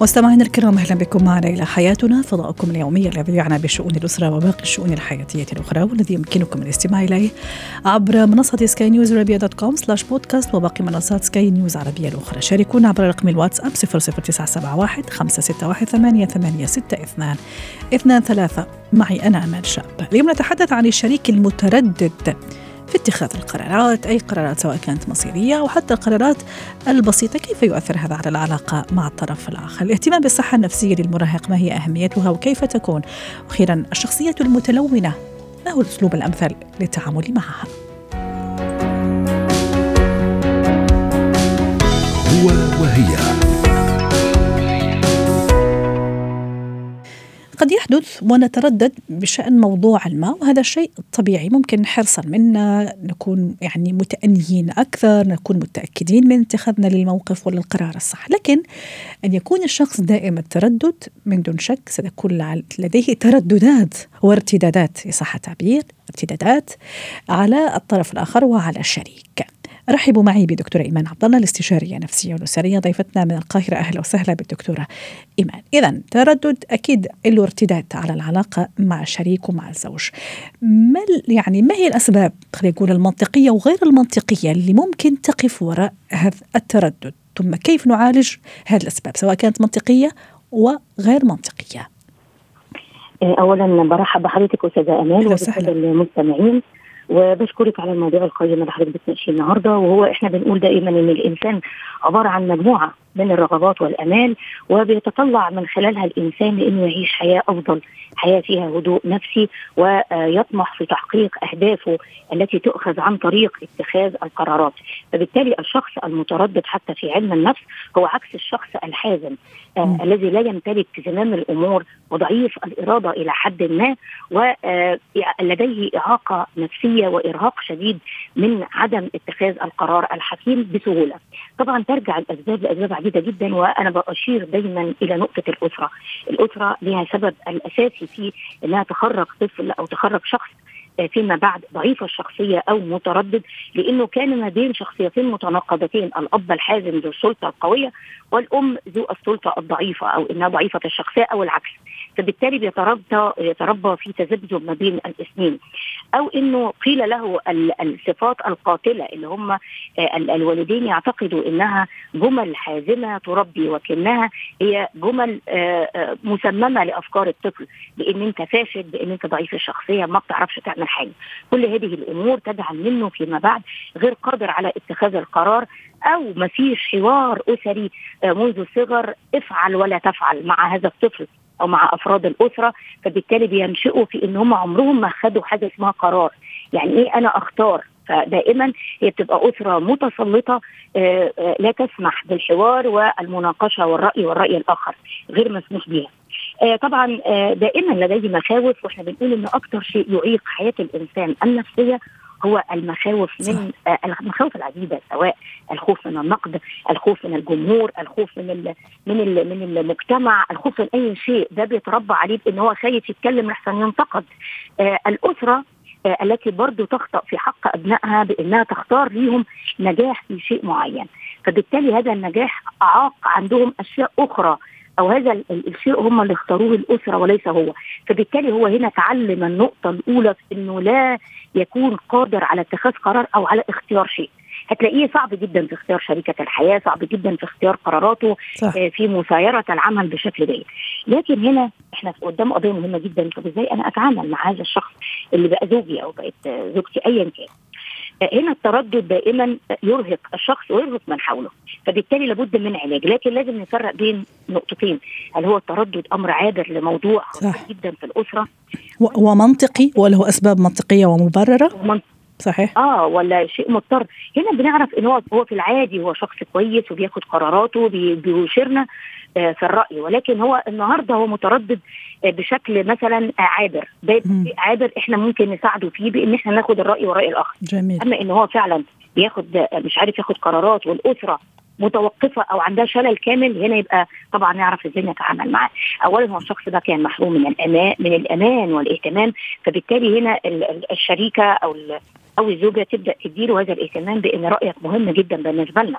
مستمعينا الكرام أهلا بكم معنا إلى حياتنا. فضاؤكم اليومي الذي يعنى بشؤون الأسرة وباقي الشؤون الحياتية الأخرى والذي يمكنكم الاستماع إليه عبر منصة سكاي نيوز عربيه dot com slash podcast وباقي منصات سكاي نيوز عربية الأخرى. شاركونا عبر رقم الواتساب 00971 561 8862 اثنان ثلاثة. معي أنا أمال شاب. اليوم نتحدث عن الشريك المتردد. في اتخاذ القرارات أي قرارات سواء كانت مصيرية أو حتى القرارات البسيطة كيف يؤثر هذا على العلاقة مع الطرف الآخر؟ الاهتمام بالصحة النفسية للمراهق ما هي أهميتها وكيف تكون؟ أخيرا الشخصية المتلونة ما هو الأسلوب الأمثل للتعامل معها؟ هو وهي. قد يحدث ونتردد بشأن موضوع ما وهذا الشيء طبيعي ممكن حرصا منا نكون يعني متأنيين أكثر نكون متأكدين من اتخاذنا للموقف وللقرار الصح. لكن أن يكون الشخص دائم التردد من دون شك ستكون لديه ترددات وارتدادات إن صح التعبير ارتدادات على الطرف الآخر وعلى الشريك. رحبوا معي بدكتورة إيمان عبد الله الاستشارية النفسية والأسرية ضيفتنا من القاهرة. أهلا وسهلا بالدكتورة إيمان. إذا تردد أكيد له ارتداد على العلاقة مع الشريك ومع الزوج. ما يعني ما هي الأسباب خلينا نقول المنطقية وغير المنطقية اللي ممكن تقف وراء هذا التردد؟ ثم كيف نعالج هذه الأسباب سواء كانت منطقية وغير منطقية؟ اولا برحب بحضرتك أستاذة أمال وبالساده المستمعين. وبشكرك على الموضوع القيم اللي حضرتك بتناقشيه النهارده وهو إحنا بنقول دائما إن الإنسان عبارة عن مجموعة من الرغبات والأمال وبيتطلع من خلالها الإنسان لأنه يعيش حياة أفضل، حياة فيها هدوء نفسي ويطمح في تحقيق أهدافه التي تؤخذ عن طريق اتخاذ القرارات، فبالتالي الشخص المتردد حتى في علم النفس هو عكس الشخص الحازم آه الذي لا يمتلك زمام الأمور وضعيف الإرادة إلى حد ما ولديه إعاقة نفسية وإرهاق شديد من عدم اتخاذ القرار الحكيم بسهولة. طبعا ترجع الأسباب لأسباب عديدة جدا وأنا بشير دايما إلى نقطة الأسرة، الأسرة لها سبب الاساسي في إنها تخرج طفل أو تخرج شخص فيما بعد ضعيف الشخصية أو متردد لأنه كان ما بين شخصيتين متناقضتين الأب الحازم ذو السلطة القوية والأم ذو السلطة الضعيفة أو إنها ضعيفة الشخصية أو العكس. فبالتالي بيتربى يتربى في تذبذب ما بين الاثنين أو إنه قيل له الصفات القاتلة اللي هم الوالدين يعتقدوا إنها جمل حازمة تربي وكأنها هي جمل مسممة لأفكار الطفل. بإن أنت فاشل بإن أنت ضعيف الشخصية ما بتعرفش تعمل حاجة. كل هذه الأمور تجعل منه فيما بعد غير قادر على اتخاذ القرار أو ما فيش حوار أسري منذ الصغر افعل ولا تفعل مع هذا الطفل. أو مع أفراد الأسرة فبالتالي بينشئوا في إن هم عمرهم ما خدوا حاجة اسمها قرار. يعني إيه أنا أختار؟ فدائما هي بتبقى أسرة متسلطة لا تسمح بالحوار والمناقشة والرأي والرأي الآخر غير مسموح بها طبعا دائما لديه مخاوف وإحنا بنقول إن أكثر شيء يعيق حياة الإنسان النفسية هو المخاوف من آه المخاوف العديدة سواء الخوف من النقد، الخوف من الجمهور، الخوف من ال من ال من المجتمع، الخوف من أي شيء. ده بيتربى عليه بإن هو خايف يتكلم لحسن ينتقد. آه الأسرة آه التي برضو تخطأ في حق أبنائها بأنها تختار ليهم نجاح في شيء معين. فبالتالي هذا النجاح أعاق عندهم أشياء أخرى. أو هذا الشيء هم اللي اختاروه الأسرة وليس هو. فبالتالي هو هنا تعلم النقطة الأولى في إنه لا يكون قادر على اتخاذ قرار أو على اختيار شيء. هتلاقيه صعب جدا في اختيار شريكة الحياة صعب جدا في اختيار قراراته صح. في مسايرة العمل بشكل جيد لكن هنا إحنا قدام قضية مهمة جدا. طب إزاي أنا أتعامل مع هذا الشخص اللي بقى زوجي أو بقت زوجتي ايا كان؟ هنا التردد دائما يرهق الشخص ويرهق من حوله. فبالتالي لابد من علاج. لكن لازم نفرق بين نقطتين. هل هو التردد أمر عابر لموضوع صح. جدا في الأسرة؟ ومنطقي ولا هو أسباب منطقية ومبررة؟ ومن... صحيح. آه ولا شيء مضطر. هنا بنعرف إن هو هو في العادي هو شخص كويس وبياخد قراراته بي... بيشيرنا. في الرأي ولكن هو النهارده هو متردد بشكل مثلا عابر ده عابر إحنا ممكن نساعده فيه بإن إحنا ناخد الرأي ورأي الآخر جميل. أما إن هو فعلا بياخد مش عارف ياخد قرارات والأسرة متوقفة أو عندها شلل كامل هنا يبقى طبعا نعرف إزاي نتعامل معاه. اولا هو الشخص ده كان محروم من الامان من الأمان والإهتمام فبالتالي هنا الشريكة أو أو الزوجة تبدأ تديله هذا الاهتمام بأن رأيك مهم جدا بالنسبة لنا.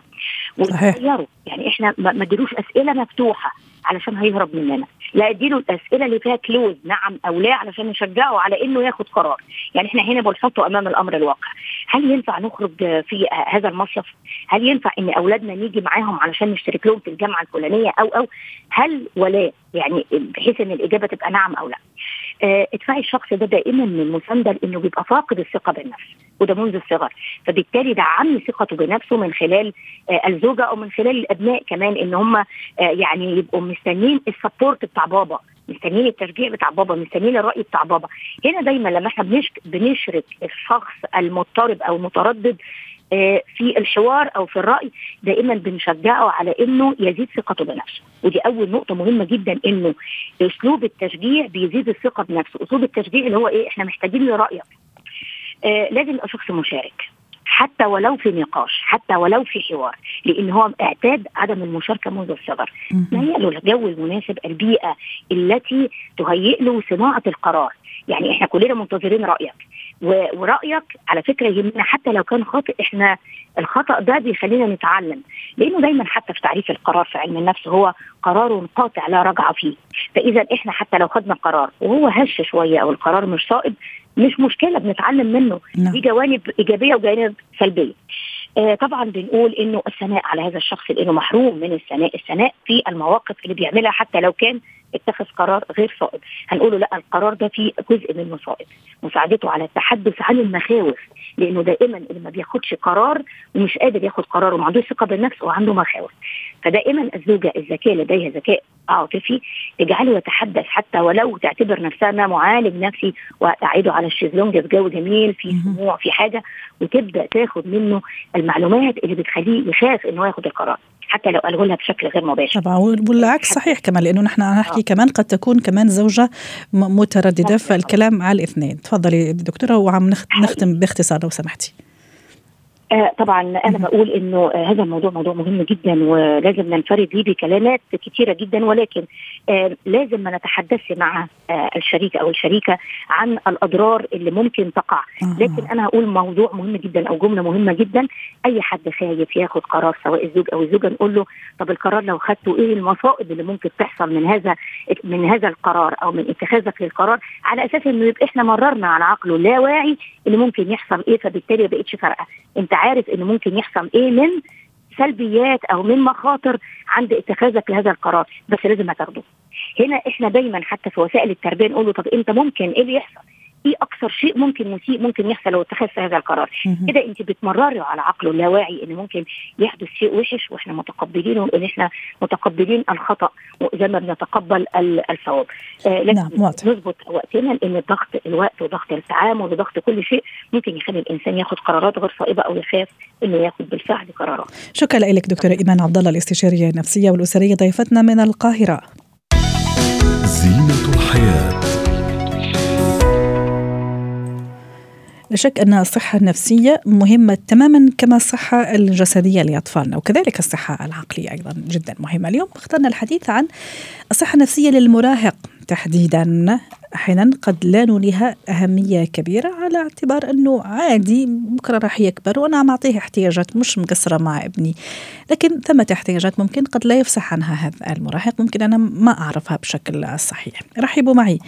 وتغيره يعني إحنا ما اديلوش أسئلة مفتوحة علشان هيهرب مننا. لا اديله الأسئلة اللي فيها كلوز نعم أو لا علشان نشجعه على إنه ياخد قرار. يعني إحنا هنا بنحطه أمام الأمر الواقع. هل ينفع نخرج في هذا المصيف هل ينفع إن أولادنا نيجي معاهم علشان نشترك لهم في الجامعة الفلانية أو أو هل ولا؟ يعني بحيث إن الإجابة تبقى نعم أو لا. ادفعي الشخص ده دائما من المساندة لأنه بيبقى فاقد الثقة بالنفس وده منذ الصغر. فبالتالي دعمني ثقته بنفسه من خلال آه الزوجة أو من خلال الأبناء كمان إن هم آه يعني يبقوا مستنيين السبورت بتاع بابا مستنيين التشجيع بتاع بابا مستنيين الرأي بتاع بابا. هنا دايما لما إحنا بنشرك الشخص المضطرب أو المتردد آه في الحوار أو في الرأي دائما بنشجعه على إنه يزيد ثقته بنفسه. ودي أول نقطة مهمة جدا إنه أسلوب التشجيع بيزيد الثقة بنفسه. أسلوب التشجيع اللي هو إيه؟ إحنا محتاجين لرأيك. آه لازم يبقى شخص مشارك حتى ولو في نقاش حتى ولو في حوار لأن هو اعتاد عدم المشاركة منذ الصغر. مهيئ له الجو المناسب؟ البيئة التي تهيئ له صناعة القرار. يعني إحنا كلنا منتظرين رأيك. ورأيك على فكرة يهمنا حتى لو كان خاطئ إحنا الخطأ ده بيخلينا نتعلم. لأنه دايما حتى في تعريف القرار في علم النفس هو قرار قاطع لا رجعه فيه. فاذا إحنا حتى لو خدنا قرار وهو هش شوية أو القرار مش صائب مش مشكلة بنتعلم منه. نعم. دي جوانب إيجابية وجوانب سلبية. آه طبعا بنقول إنه الثناء على هذا الشخص لأنه محروم من الثناء. الثناء في المواقف اللي بيعملها حتى لو كان اتخذ قرار غير صائب. هنقوله لا القرار ده فيه جزء منه صائب. مساعدته على التحدث عن المخاوف لأنه دائما اللي ما بياخدش قرار ومش قادر ياخد قرار وما عندوش ثقة بالنفس وعنده مخاوف. فدائما الزوجة الذكية لديها ذكاء عاطفي تجعله يتحدث حتى ولو تعتبر نفسها معالج نفسي وتعيده على الشيزلونج في جو جميل في سموع في حاجة وتبدأ تاخد منه المعلومات اللي بتخليه يخاف انه ياخد القرار. حتى لو قاله لها بشكل غير مباشر. طبعا والعكس صحيح كمان لأنه نحن نحكي كمان قد تكون كمان زوجة مترددة فالكلام على الاثنين. تفضلي دكتورة وعم نختم باختصار لو سمحتي. آه طبعا أنا بقول إنه آه هذا الموضوع موضوع مهم جدا ولازم ننفرد به بكلمات كثيره جدا ولكن آه لازم ما نتحدث مع آه الشريك أو الشريكة عن الأضرار اللي ممكن تقع. لكن أنا هقول موضوع مهم جدا أو جملة مهمة جدا أي حد خايف ياخد قرار سواء الزوج أو الزوجة نقول له طب القرار لو خدته إيه المصائب اللي ممكن تحصل من هذا من هذا القرار أو من اتخاذك للقرار؟ على أساس إنه يبقى إحنا مررنا على عقله اللاواعي اللي ممكن يحصل إيه فبالتالي ما بقتش فارقة. أنت عارف انه ممكن يحصل إيه من سلبيات أو من مخاطر عند اتخاذك لهذا القرار بس لازم هتاخده هنا إحنا دايما حتى في وسائل التربية نقول له طب أنت ممكن إيه اللي يحصل؟ إيه أكثر شيء ممكن مسيء ممكن يحصل لو اتخذت هذا القرار؟ كده أنت بتمرري على عقله اللاواعي إن ممكن يحدث شيء وحش وإحنا متقبلينه وان إحنا متقبلين الخطأ زي ما بنتقبل الصواب. آه لكن نعم نظبط وقتنا لأن الضغط الوقت وضغط التعامل وضغط كل شيء ممكن يخلي الإنسان ياخد قرارات غير صائبة أو يخاف إنه ياخد بالفعل قرارات شكرا لك دكتوره إيمان عبد الله الاستشارية النفسية والأسرية ضيفتنا من القاهرة. لا شك أن الصحة النفسية مهمة تماما كما الصحة الجسدية لأطفالنا وكذلك الصحة العقلية أيضا جدا مهمة. اليوم اخترنا الحديث عن الصحة النفسية للمراهق. تحديدا أحيانا قد لا نوليها أهمية كبيرة على اعتبار أنه عادي بكرة راح يكبر وأنا عم أعطيه احتياجات مش مقصرة مع ابني. لكن ثمة احتياجات ممكن قد لا يفصح عنها هذا المراهق ممكن أنا ما أعرفها بشكل صحيح. رحبوا معي.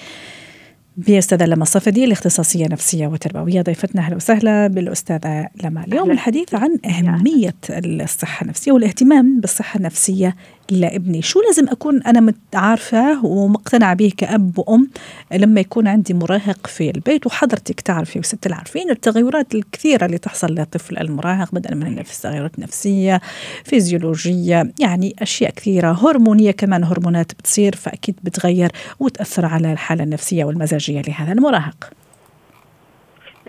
بأستاذة لما الصفدي الاختصاصية نفسية وتربوية ضيفتنا. أهلا وسهلا بالأستاذة لما. اليوم الحديث عن أهمية الصحة النفسية والاهتمام بالصحة النفسية لابني. شو لازم أكون أنا عارفة ومقتنعة به كأب وأم لما يكون عندي مراهق في البيت وحضرتك تعرفي وست العارفين التغيرات الكثيرة اللي تحصل للطفل المراهق بدءا من النفس تغيرات نفسية فيزيولوجية يعني أشياء كثيرة. هرمونية كمان هرمونات بتصير فأكيد بتغير وتأثر على الحالة النفسية والمزاجية لهذا المراهق.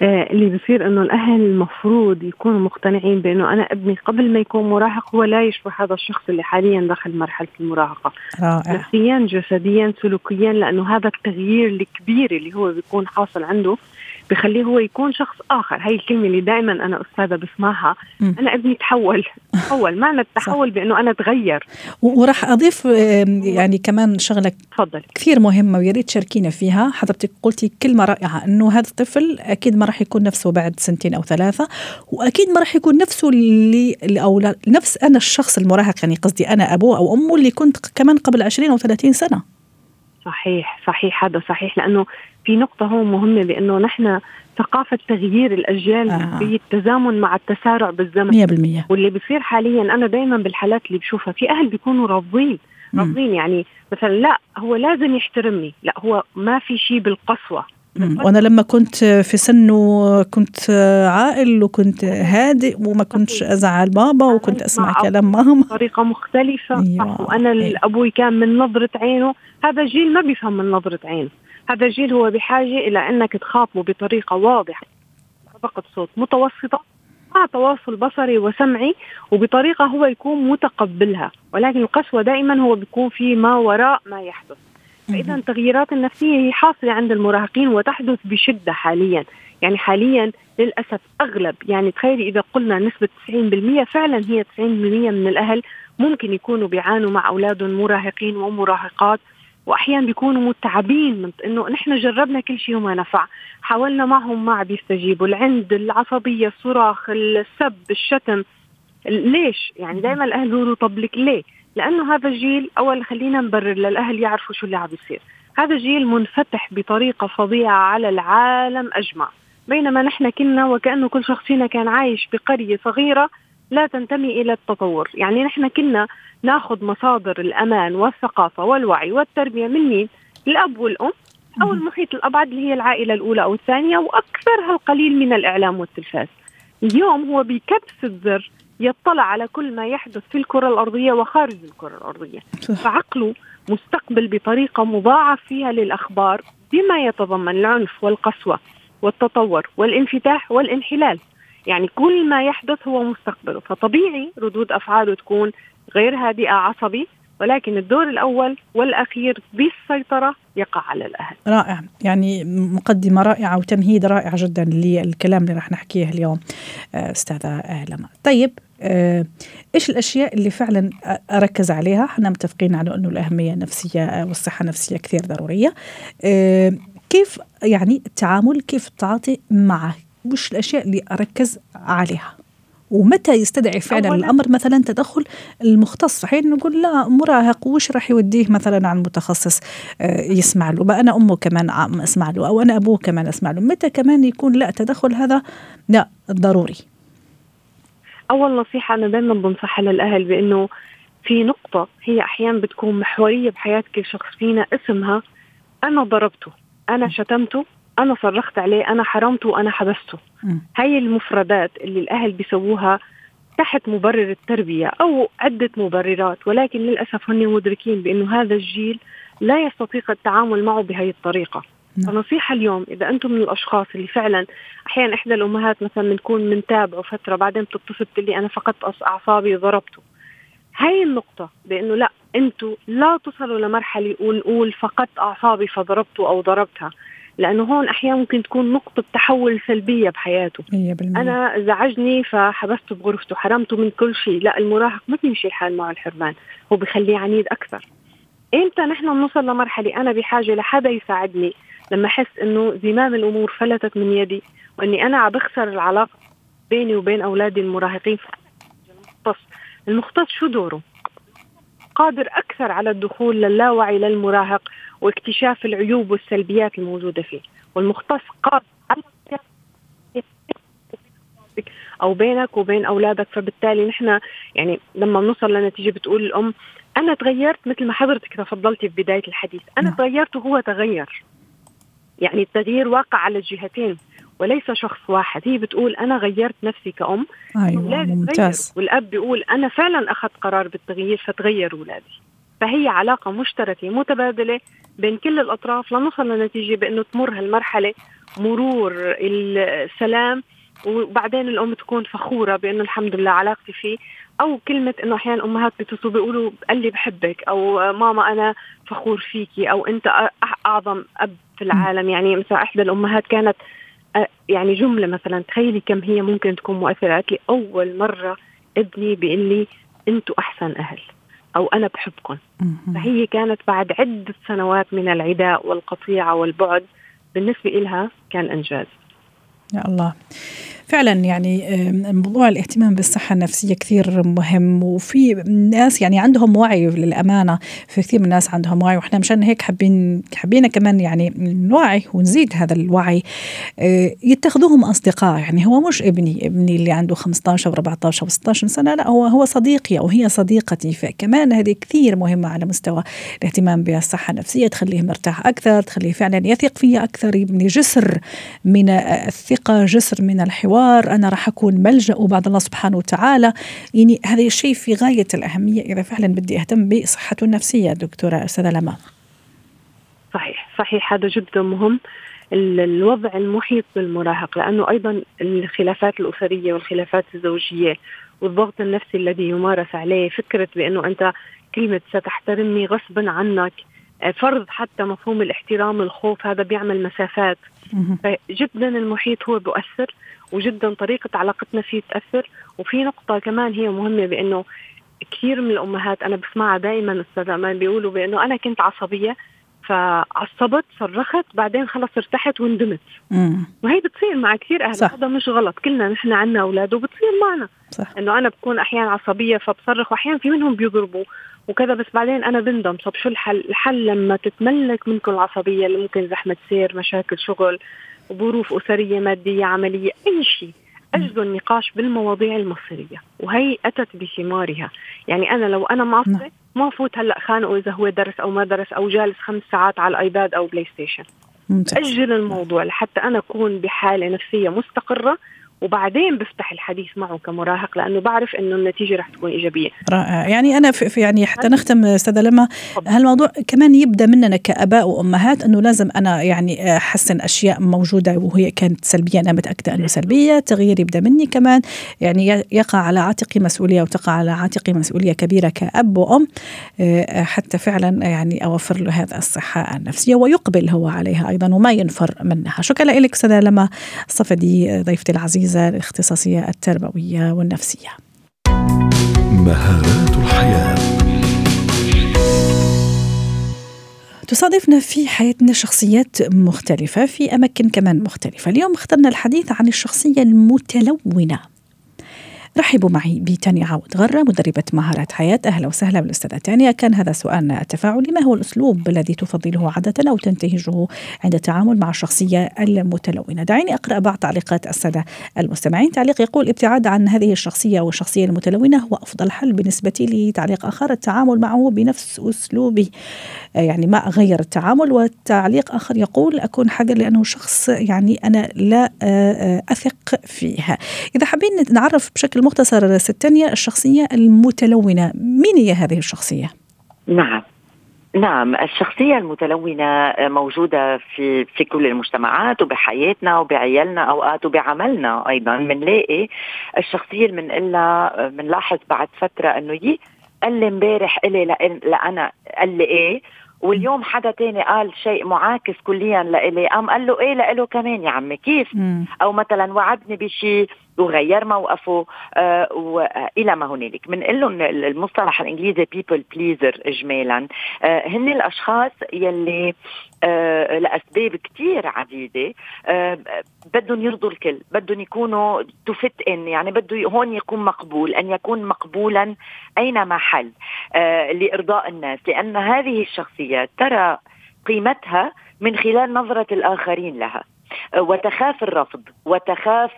اللي بصير إنه الأهل المفروض يكونوا مقتنعين بإنه أنا ابني قبل ما يكون مراهق هو لا يشبه هذا الشخص اللي حاليا دخل مرحلة المراهقة. رائع. نفسيا جسديا سلوكيا لأنه هذا التغيير الكبير اللي هو بيكون حاصل عنده بخليه هو يكون شخص آخر. هاي الكلمة اللي دائما أنا أستاذة بسمعها. م. أنا ابني تحول. تحول. معنى التحول بأنه أنا تغير. وراح أضيف يعني كمان شغلة تفضل. كثير مهمة ويا ريت تشاركينا فيها. حضرتك قلتي كلمة رائعة إنه هذا الطفل أكيد ما راح يكون نفسه بعد سنتين أو ثلاثة وأكيد ما راح يكون نفسه اللي أو نفس أنا الشخص المراهق يعني قصدي أنا أبوه أو أمه اللي كنت كمان قبل 20 أو 30 سنة. صحيح صحيح هذا صحيح لأنه في نقطة هون مهمة بأنه نحن ثقافة تغيير الأجيال آه. بالتزامن مع التسارع بالزمن. 100% واللي بصير حاليا أنا دائما بالحالات اللي بشوفها في أهل بيكونوا رافضين رافضين يعني مثلا لا هو لازم يحترمني لا هو ما في شيء بالقسوة. وأنا لما كنت في سنه كنت عاقل وكنت هادئ وما كنتش أزعل بابا وكنت أسمع كلام ماما. بطريقه مختلفة. أيوة. وأنا أيوة. أبوي كان من نظرة عينه هذا جيل ما بيفهم من نظرة عينه هذا الجيل هو بحاجة إلى أنك تخاطبه بطريقة واضحة. طبقة صوت متوسطة مع تواصل بصري وسمعي وبطريقة هو يكون متقبلها. ولكن القسوة دائما هو بيكون في ما وراء ما يحدث. فإذا التغييرات النفسية هي حاصلة عند المراهقين وتحدث بشدة حاليا. يعني حاليا للأسف أغلب يعني تخيلي إذا قلنا نسبة 90% فعلا هي 90% من الأهل ممكن يكونوا بيعانوا مع أولادهم مراهقين ومراهقات واحيانا بيكونوا متعبين من إنه نحن جربنا كل شيء وما نفع. حاولنا معهم ما بيستجيبوا العند العصبية الصراخ السب الشتم. ليش؟ يعني دائما الأهل بيقولوا طب لك ليه؟ لأنه هذا الجيل أول خلينا نبرر للأهل يعرفوا شو اللي عم بيصير. هذا الجيل منفتح بطريقة فظيعة على العالم أجمع. بينما نحن كنا وكأنه كل شخص فينا كان عايش بقرية صغيرة لا تنتمي إلى التطور. يعني نحن كنا ناخذ مصادر الأمان والثقافة والوعي والتربية من مين؟ الأب والأم أو المحيط الأبعد اللي هي العائلة الأولى أو الثانية وأكثرها القليل من الإعلام والتلفاز. اليوم هو بكبس الزر يطلع على كل ما يحدث في الكرة الأرضية وخارج الكرة الأرضية. فعقله مستقبل بطريقة مضاعف فيها للأخبار بما يتضمن العنف والقسوة والتطور والانفتاح والانحلال. يعني كل ما يحدث هو مستقبله. فطبيعي ردود أفعاله تكون غير هادئة عصبي ولكن الدور الأول والأخير بالسيطرة يقع على الأهل. رائع. يعني مقدمة رائعة وتمهيد رائع جدا للكلام اللي رح نحكيه اليوم آه، أستاذة لما طيب آه، إيش الأشياء اللي فعلا أركز عليها؟ إحنا متفقين على إنه الأهمية النفسيه والصحة النفسية كثير ضرورية. آه، كيف يعني التعامل كيف التعاطي معه؟ وش الأشياء اللي أركز عليها؟ ومتى يستدعي فعلا الأمر؟ مثلا تدخل المختص. حين نقول لا مراهق وش راح يوديه مثلا عن متخصص آه، يسمع له. بقى أنا أمه كمان أسمع له أو أنا أبوه كمان أسمع له. متى كمان يكون لا تدخل هذا؟ لا ضروري. أول نصيحة أنا دائما بنصحها للأهل بأنه في نقطة هي أحيانا بتكون محورية بحياة كل شخص فينا اسمها أنا ضربته أنا شتمته أنا صرخت عليه أنا حرمته وأنا حبسته. م. هاي المفردات اللي الأهل بيسووها تحت مبرر التربية أو عدة مبررات ولكن للأسف هن مدركين بأنه هذا الجيل لا يستطيع التعامل معه بهي الطريقة. فنصيحة اليوم إذا أنتم من الأشخاص اللي فعلا أحيانا إحدى الأمهات مثلا بنكون منتابعة فترة بعدين بتتصل لي أنا فقدت أعصابي وضربته. هاي النقطة بأنه لا أنتم لا تصلوا لمرحلة ونقول فقدت أعصابي فضربته أو ضربتها. لأنه هون أحيانا ممكن تكون نقطة تحول سلبية بحياته. 100% أنا زعجني فحبسته بغرفته حرمته من كل شيء. لا المراهق ما بيمشي الحال معه الحرمان هو بخليه عنيد أكثر. إمتى نحن بنوصل لمرحلة أنا بحاجة لحدا يساعدني لما أحس إنه زمام الأمور فلتت من يدي وإني أنا عم بخسر العلاقة بيني وبين أولادي المراهقين؟ المختص المختص شو دوره؟ قادر أكثر على الدخول للاوعي للمراهق واكتشاف العيوب والسلبيات الموجودة فيه. والمختص قادر أو بينك وبين أولادك. فبالتالي نحن يعني لما بنوصل لنتيجة بتقول الأم أنا تغيرت مثل ما حضرتك تفضلتي في بداية الحديث. أنا نعم. تغيرت وهو تغير. يعني التغيير واقع على الجهتين. وليس شخص واحد. هي بتقول أنا غيرت نفسي كأم. أيوه ممتاز. والأب بيقول أنا فعلا أخذت قرار بالتغيير فتغير أولادي. فهي علاقة مشتركة متبادلة بين كل الأطراف لنوصل لنتيجة بأنه تمر هالمرحلة مرور السلام وبعدين الأم تكون فخورة بأنه الحمد لله علاقتي فيه. أو كلمة إنه أحيانا الامهات بيتصلوا بيقولوا قال لي بحبك أو ماما أنا فخور فيكي أو أنت أعظم أب في العالم. يعني مثلا إحدى الأمهات كانت يعني جملة مثلا تخيلي كم هي ممكن تكون مؤثرة. قالت لي أول مرة ابني بيقول لي أنتوا أحسن أهل أو أنا بحبكم. فهي كانت بعد عدة سنوات من العداء والقطيعة والبعد بالنسبة لها كان إنجاز. يا الله. فعلا يعني موضوع الاهتمام بالصحة النفسية كثير مهم وفي ناس يعني عندهم وعي للأمانة في كثير من الناس عندهم وعي وإحنا مشان هيك حابين حابين كمان يعني نوعي ونزيد هذا الوعي. آه، يتخذوهم أصدقاء يعني هو مش ابني ابني اللي عنده 15 و 14 و 16 سنة لا هو هو صديقي أو هي صديقتي. فكمان هذه كثير مهمة على مستوى الاهتمام بالصحة النفسية تخليه مرتاح أكثر تخليه فعلا يثق فيا أكثر يبني جسر من الثقة جسر من الحوار الحوار أنا راح أكون ملجأ بعد الله سبحانه وتعالى. يعني هذا الشيء في غاية الأهمية إذا فعلا بدي أهتم بصحته النفسية دكتورة أستاذة لما صحيح صحيح. هذا جدا مهم. الوضع المحيط بالمراهق لأنه أيضا الخلافات الأسرية والخلافات الزوجية والضغط النفسي الذي يمارس عليه فكرة بأنه أنت كلمة ستحترمني غصبا عنك فرض حتى مفهوم الاحترام الخوف هذا بيعمل مسافات. فجدا المحيط هو بؤثر وجدا طريقة علاقتنا فيه تأثر. وفي نقطة كمان هي مهمة بأنه كثير من الأمهات أنا بسمعها دائما أستاذ أمان بيقولوا بأنه أنا كنت عصبية فعصبت صرخت بعدين خلص ارتحت وندمت. وهي بتصير مع كثير أهل. هذا مش غلط. كلنا نحن عنا أولاد وبتصير معنا. صح. إنه أنا بكون أحيانا عصبية فبصرخ واحيانا في منهم بيضربوا. وكذا بس بعدين أنا بندم. طب شو الحل؟ الحل لما تتملك منكم العصبية اللي ممكن زحمة سير مشاكل شغل ظروف أسرية مادية عملية أي شيء. أجلوا النقاش بالمواضيع المصيريه وهي أتت بثمارها. يعني أنا لو أنا معصبه نعم. ما فوت هلأ خانقه إذا هو درس أو ما درس أو جالس خمس ساعات على الآيباد أو بلاي ستيشن. ممتاز. أجل الموضوع لحتى أنا أكون بحالة نفسية مستقرة وبعدين بفتح الحديث معه كمراهق لأنه بعرف إنه النتيجة رح تكون إيجابية. رائع. يعني أنا في يعني حتى نختم أستاذة لما هالموضوع كمان يبدأ مننا كآباء وأمهات إنه لازم أنا يعني أحسن أشياء موجودة وهي كانت سلبية أنا متأكدة إنه سلبية التغيير يبدأ مني كمان. يعني يقع على عاتقي مسؤولية وتقع على عاتقي مسؤولية كبيرة كأب وأم. آه، حتى فعلا يعني أوفر له هذا الصحة النفسية ويقبل هو عليها أيضا وما ينفر منها. شكرا لك أستاذة لما الصفدي ضيفتي العزيزة. الأجهزة الاختصاصية التربوية والنفسية. مهارات الحياة. تصادفنا في حياتنا شخصيات مختلفة في أماكن كمان مختلفة. اليوم اخترنا الحديث عن الشخصية المتلونة. رحبوا معي بتانيا عوض غرة مدربة مهارات حياة. أهلا وسهلا بالأستاذة تانيا. كان هذا سؤالنا التفاعلي ما هو الأسلوب الذي تفضله عادة أو تنتهجه عند التعامل مع الشخصية المتلونة؟ دعيني أقرأ بعض تعليقات السادة المستمعين. تعليق يقول ابتعاد عن هذه الشخصية والشخصية المتلونة هو أفضل حل بالنسبة لي. تعليق آخر التعامل معه بنفس أسلوبي يعني ما أغير التعامل. والتعليق آخر يقول أكون حذر لأنه شخص يعني أنا لا أثق فيها. إذا حابين نعرف بشكل المختصر ستانيا الشخصية المتلونة. مين هي هذه الشخصية؟ نعم. نعم الشخصية المتلونة موجودة في في كل المجتمعات وبحياتنا وبعيالنا أوقات وبعملنا أيضا. بنلاقي الشخصية اللي بنقلها بنلاحظ بعد فترة إنه يي قال لي إمبارح إلي لأنا قال لي إيه؟ واليوم حدا تاني قال شيء معاكس كليا لإلي. قام قال له إيه لإله كمان يا عمي؟ كيف؟ مم. أو مثلا وعدني بشيء وغير موقفه آه والى ما هنالك. بنقول لهم المصطلح الإنجليزي بيبل بليزر اجمالا. آه هن الأشخاص يلي آه لأسباب كثير عديدة. آه بدهم يرضوا الكل بدهم يكونوا تفت ان يعني بده هون يكون مقبول أن يكون مقبولا أينما حل آه لإرضاء الناس. لأن هذه الشخصيات ترى قيمتها من خلال نظرة الآخرين لها. وتخاف الرفض وتخاف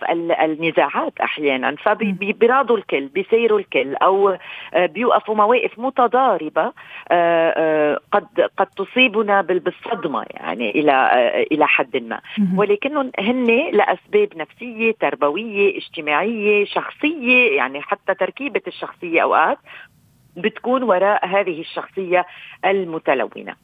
النزاعات أحيانا. فبيراضوا الكل بيسيروا الكل أو آه، بيوقفوا مواقف متضاربة آه، آه، قد قد تصيبنا بالصدمة يعني إلى إلى حد ما. ولكنهم هن لأسباب نفسية تربوية اجتماعية شخصية يعني حتى تركيبة الشخصية أوقات بتكون وراء هذه الشخصية المتلونة.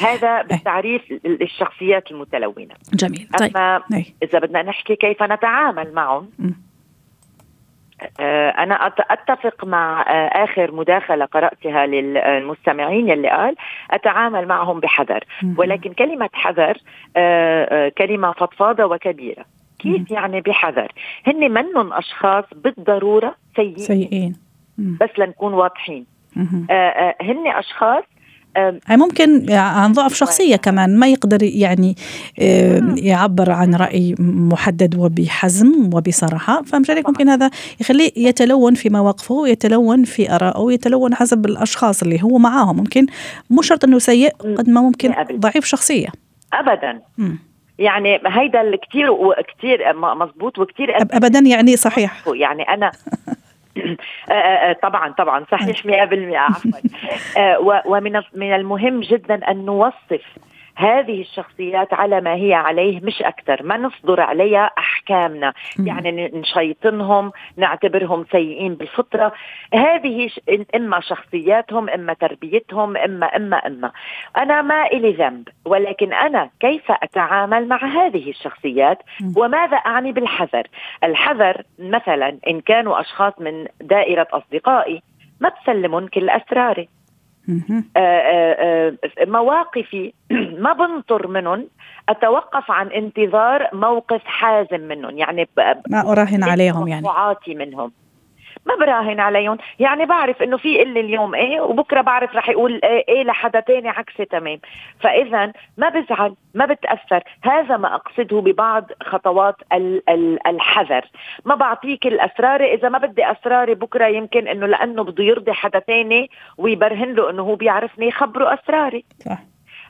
هذا بالتعريف الشخصيات المتلونة. جميل. طيب. اما إذا بدنا نحكي كيف نتعامل معهم آه، أنا أتفق مع آه، آخر مداخلة قرأتها للمستمعين يلي قال أتعامل معهم بحذر. ولكن كلمة حذر آه، كلمة فضفاضة وكبيرة. كيف يعني بحذر؟ هن منهم أشخاص بالضرورة سيئين, سيئين. بس لنكون واضحين. هن أشخاص ممكن عن ضعف شخصية كمان ما يقدر يعني يعبر عن رأي محدد وبحزم وبصراحة. فمشان ممكن هذا يخليه يتلون في مواقفه ويتلون في آرائه ويتلون حسب الأشخاص اللي هو معاهم. ممكن مو شرط أنه سيء قد ما ممكن ضعيف شخصية. أبدا. م. يعني هيدا اللي كثير وكثير مزبوط وكثير ابدا يعني صحيح. يعني آه، آه، آه، طبعا طبعا صحيح 100% عفوا. ومن من المهم جدا أن نوصف هذه الشخصيات على ما هي عليه مش أكثر. ما نصدر عليها أحكامنا. يعني نشيطنهم نعتبرهم سيئين بالفطرة. هذه إما شخصياتهم إما تربيتهم إما إما إما. أنا ما إلي ذنب ولكن أنا كيف أتعامل مع هذه الشخصيات؟ وماذا أعني بالحذر؟ الحذر مثلا إن كانوا أشخاص من دائرة أصدقائي ما بسلمهم كل أسراري مواقفي. ما بنطر منهم. أتوقف عن انتظار موقف حازم منهم. يعني ما أراهن عليهم يعني. منهم. ما براهن عليهم. يعني بعرف إنه في إلي اليوم إيه وبكرة بعرف رح يقول إيه, إيه لحدا تاني عكسي تمام. فاذا ما بزعل ما بتأثر. هذا ما أقصده ببعض خطوات الحذر. ما بعطيك الأسرار. إذا ما بدي أسراري بكرة يمكن إنه لأنه بده يرضي حدا تاني ويبرهن له إنه هو بيعرفني يخبره أسراري. صح.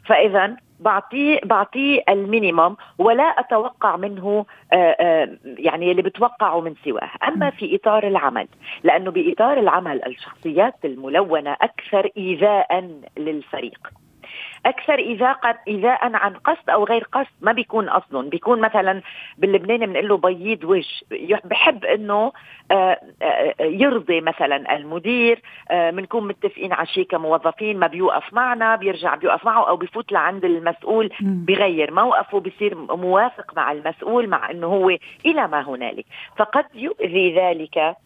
فاذا بعطيه بعطيه المينيموم ولا أتوقع منه آه، آه، يعني اللي بتوقعه من سواه، أما في إطار العمل لأنه بإطار العمل الشخصيات الملونة أكثر ايذاء للفريق. أكثر ايذاء ايذاء عن قصد أو غير قصد. ما بيكون أصلا. بيكون مثلا باللبناني بنقول له بيض وجه. بحب إنه آه، آه، يرضي مثلا المدير. بنكون آه، متفقين على شيء كموظفين. ما بيوقف معنا بيرجع بيوقف معه أو بيفوت لعند المسؤول. بغير موقفه بصير موافق مع المسؤول مع إنه هو إلى ما هنالك. فقد يؤذي ذلك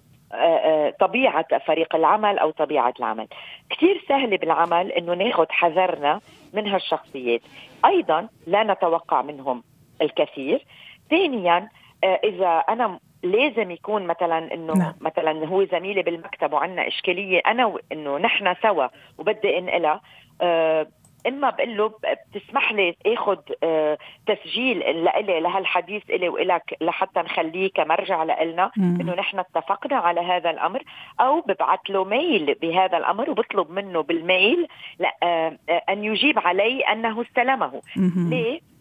طبيعة فريق العمل أو طبيعة العمل. كثير سهل بالعمل أنه ناخذ حذرنا من هالشخصيات. أيضا لا نتوقع منهم الكثير. ثانيا آه، إذا أنا لازم يكون مثلا إنه نعم. مثلا هو زميلي بالمكتب وعندنا إشكالية أنا إنه نحن سوا وبدي أنقلها أه اما بقول له بتسمح لي اخذ آه تسجيل لإلي لهالحديث إلي وإلك لحتى نخليه كمرجع لإلنا. إنه نحن اتفقنا على هذا الأمر. أو ببعث له mail بهذا الأمر وبطلب منه بال mail آه أن يجيب علي أنه استلمه. ليه؟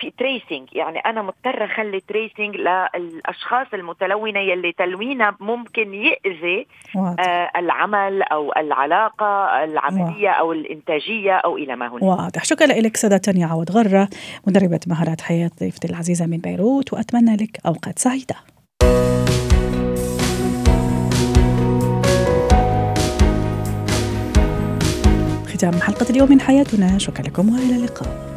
في tracing يعني أنا مضطرة أخلي tracing للأشخاص المتلونة يلي تلوينها ممكن يأذي آه العمل أو العلاقة العملية واضح. أو الإنتاجية أو إلى ما هنالك واضح. شكرا لك سادة تانيا عوض غرة مدربة مهارات حياة ضيفتي العزيزة من بيروت وأتمنى لك أوقات سعيدة. ختام حلقة اليوم من حياتنا. شكرا لكم وإلى اللقاء.